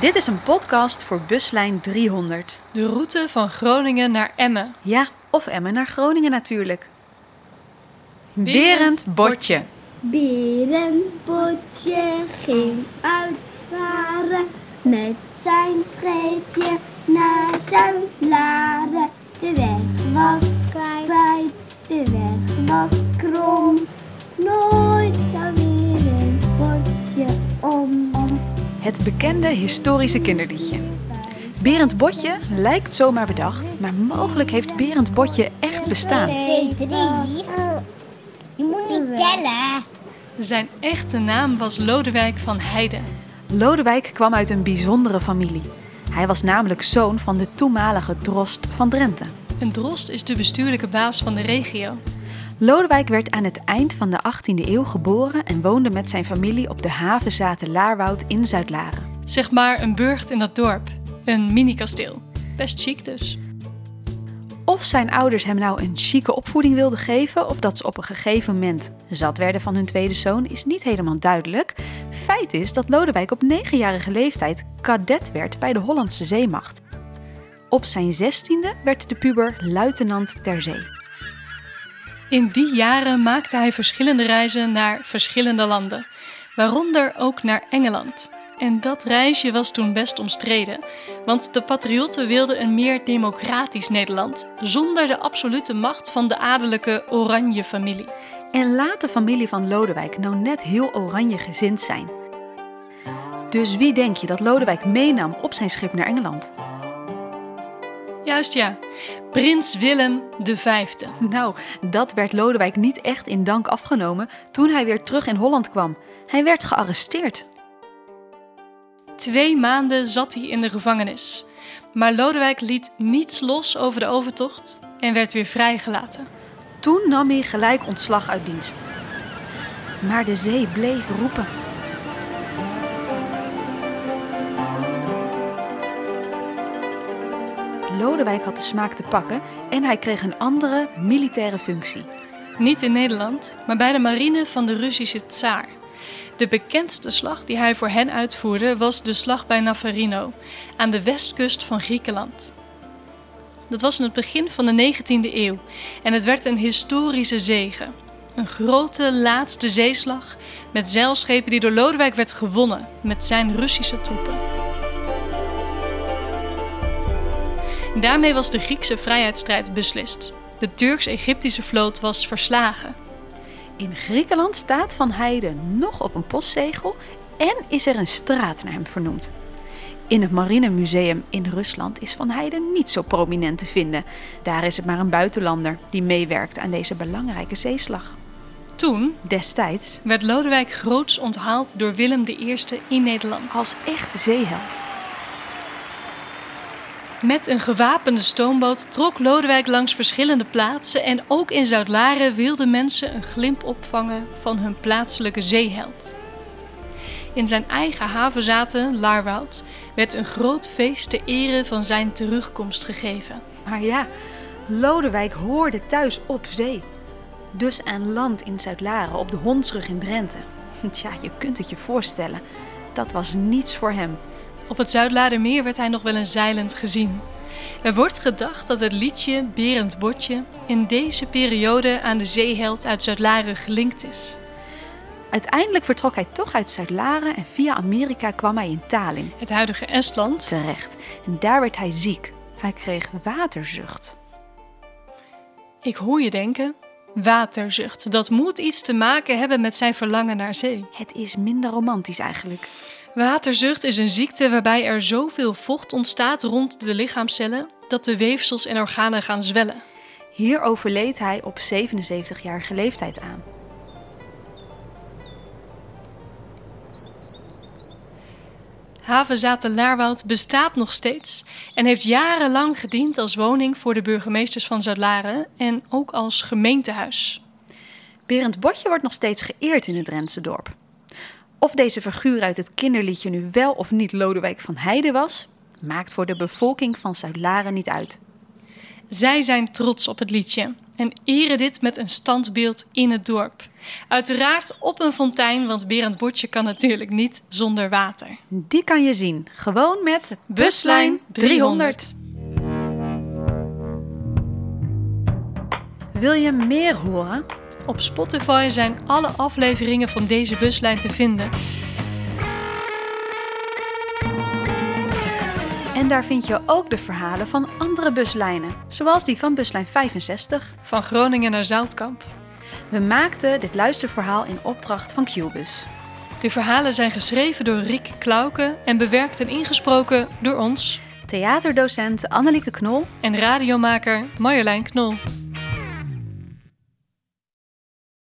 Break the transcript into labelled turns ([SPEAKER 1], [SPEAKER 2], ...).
[SPEAKER 1] Dit is een podcast voor buslijn 300.
[SPEAKER 2] De route van Groningen naar Emmen.
[SPEAKER 1] Ja, of Emmen naar Groningen natuurlijk.
[SPEAKER 2] Berend
[SPEAKER 1] Berend Botje.
[SPEAKER 3] Berenpotje ging uitvaren met zijn scheepje naar Zuid-Laren. De weg was kwijt, de weg was
[SPEAKER 1] Het bekende historische kinderliedje. Berend Botje lijkt zomaar bedacht, maar mogelijk heeft Berend Botje echt bestaan.
[SPEAKER 3] Je moet niet tellen.
[SPEAKER 2] Zijn echte naam was Lodewijk van Heijden.
[SPEAKER 1] Lodewijk kwam uit een bijzondere familie. Hij was namelijk zoon van de toenmalige drost van Drenthe.
[SPEAKER 2] Een drost is de bestuurlijke baas van de regio.
[SPEAKER 1] Lodewijk werd aan het eind van de 18e eeuw geboren en woonde met zijn familie op de havezate Laarwoud in Zuid-Laren.
[SPEAKER 2] Zeg maar een burcht in dat dorp. Een mini-kasteel. Best chic dus.
[SPEAKER 1] Of zijn ouders hem nou een chique opvoeding wilden geven, of dat ze op een gegeven moment zat werden van hun tweede zoon, is niet helemaal duidelijk. Feit is dat Lodewijk op negenjarige leeftijd kadet werd bij de Hollandse zeemacht. Op zijn zestiende werd de puber luitenant ter zee.
[SPEAKER 2] In die jaren maakte hij verschillende reizen naar verschillende landen, waaronder ook naar Engeland. En dat reisje was toen best omstreden, want de patriotten wilden een meer democratisch Nederland, zonder de absolute macht van de adellijke oranje familie.
[SPEAKER 1] En laat de familie van Lodewijk nou net heel oranje gezind zijn. Dus wie denk je dat Lodewijk meenam op zijn schip naar Engeland?
[SPEAKER 2] Juist ja, prins Willem V.
[SPEAKER 1] Nou, dat werd Lodewijk niet echt in dank afgenomen toen hij weer terug in Holland kwam. Hij werd gearresteerd.
[SPEAKER 2] Twee maanden zat hij in de gevangenis. Maar Lodewijk liet niets los over de overtocht en werd weer vrijgelaten.
[SPEAKER 1] Toen nam hij gelijk ontslag uit dienst. Maar de zee bleef roepen. Lodewijk had de smaak te pakken en hij kreeg een andere militaire functie.
[SPEAKER 2] Niet in Nederland, maar bij de marine van de Russische tsaar. De bekendste slag die hij voor hen uitvoerde was de slag bij Navarino, aan de westkust van Griekenland. Dat was in het begin van de 19e eeuw en het werd een historische zege. Een grote laatste zeeslag met zeilschepen die door Lodewijk werd gewonnen met zijn Russische troepen. Daarmee was de Griekse vrijheidsstrijd beslist. De Turks-Egyptische vloot was verslagen.
[SPEAKER 1] In Griekenland staat Van Heijden nog op een postzegel en is er een straat naar hem vernoemd. In het Marinemuseum in Rusland is Van Heijden niet zo prominent te vinden. Daar is het maar een buitenlander die meewerkt aan deze belangrijke zeeslag.
[SPEAKER 2] Toen
[SPEAKER 1] Destijds
[SPEAKER 2] werd Lodewijk groots onthaald door Willem I in Nederland.
[SPEAKER 1] als echte zeeheld.
[SPEAKER 2] Met een gewapende stoomboot trok Lodewijk langs verschillende plaatsen en ook in Zuid-Laren wilden mensen een glimp opvangen van hun plaatselijke zeeheld. In zijn eigen havezate, Laarwoud, werd een groot feest ter ere van zijn terugkomst gegeven.
[SPEAKER 1] Maar ja, Lodewijk hoorde thuis op zee. Dus aan land in Zuid-Laren op de Hondsrug in Drenthe. Tja, je kunt het je voorstellen. Dat was niets voor hem.
[SPEAKER 2] Op het Zuidlaardermeer werd hij nog wel eens zeilend gezien. Er wordt gedacht dat het liedje Berend Botje in deze periode aan de zeeheld uit Zuid-Laren gelinkt is.
[SPEAKER 1] Uiteindelijk vertrok hij toch uit Zuid-Laren en via Amerika kwam hij in Tallinn.
[SPEAKER 2] Het huidige Estland
[SPEAKER 1] Terecht. En daar werd hij ziek. Hij kreeg waterzucht.
[SPEAKER 2] Ik hoor je denken, waterzucht. Dat moet iets te maken hebben met zijn verlangen naar zee.
[SPEAKER 1] Het is minder romantisch eigenlijk.
[SPEAKER 2] Waterzucht is een ziekte waarbij er zoveel vocht ontstaat rond de lichaamcellen dat de weefsels en organen gaan zwellen.
[SPEAKER 1] Hier overleed hij op 77-jarige leeftijd aan.
[SPEAKER 2] Havezate Laarwoud bestaat nog steeds en heeft jarenlang gediend als woning voor de burgemeesters van Zuid-Laren en ook als gemeentehuis.
[SPEAKER 1] Berend Botje wordt nog steeds geëerd in het Drentse dorp. Of deze figuur uit het kinderliedje nu wel of niet Lodewijk van Heijden was, maakt voor de bevolking van Zuid-Laren niet uit.
[SPEAKER 2] Zij zijn trots op het liedje en eren dit met een standbeeld in het dorp. Uiteraard op een fontein, want Berend Botje kan natuurlijk niet zonder water.
[SPEAKER 1] Die kan je zien, gewoon met
[SPEAKER 2] Buslijn 300.
[SPEAKER 1] Wil je meer horen?
[SPEAKER 2] Op Spotify zijn alle afleveringen van deze buslijn te vinden.
[SPEAKER 1] En daar vind je ook de verhalen van andere buslijnen, zoals die van buslijn 65.
[SPEAKER 2] Van Groningen naar Zoutkamp.
[SPEAKER 1] We maakten dit luisterverhaal in opdracht van Qbus.
[SPEAKER 2] De verhalen zijn geschreven door Riek Klauke en bewerkt en ingesproken door ons
[SPEAKER 1] Theaterdocent Annelieke Knol
[SPEAKER 2] en radiomaker Marjolein Knol.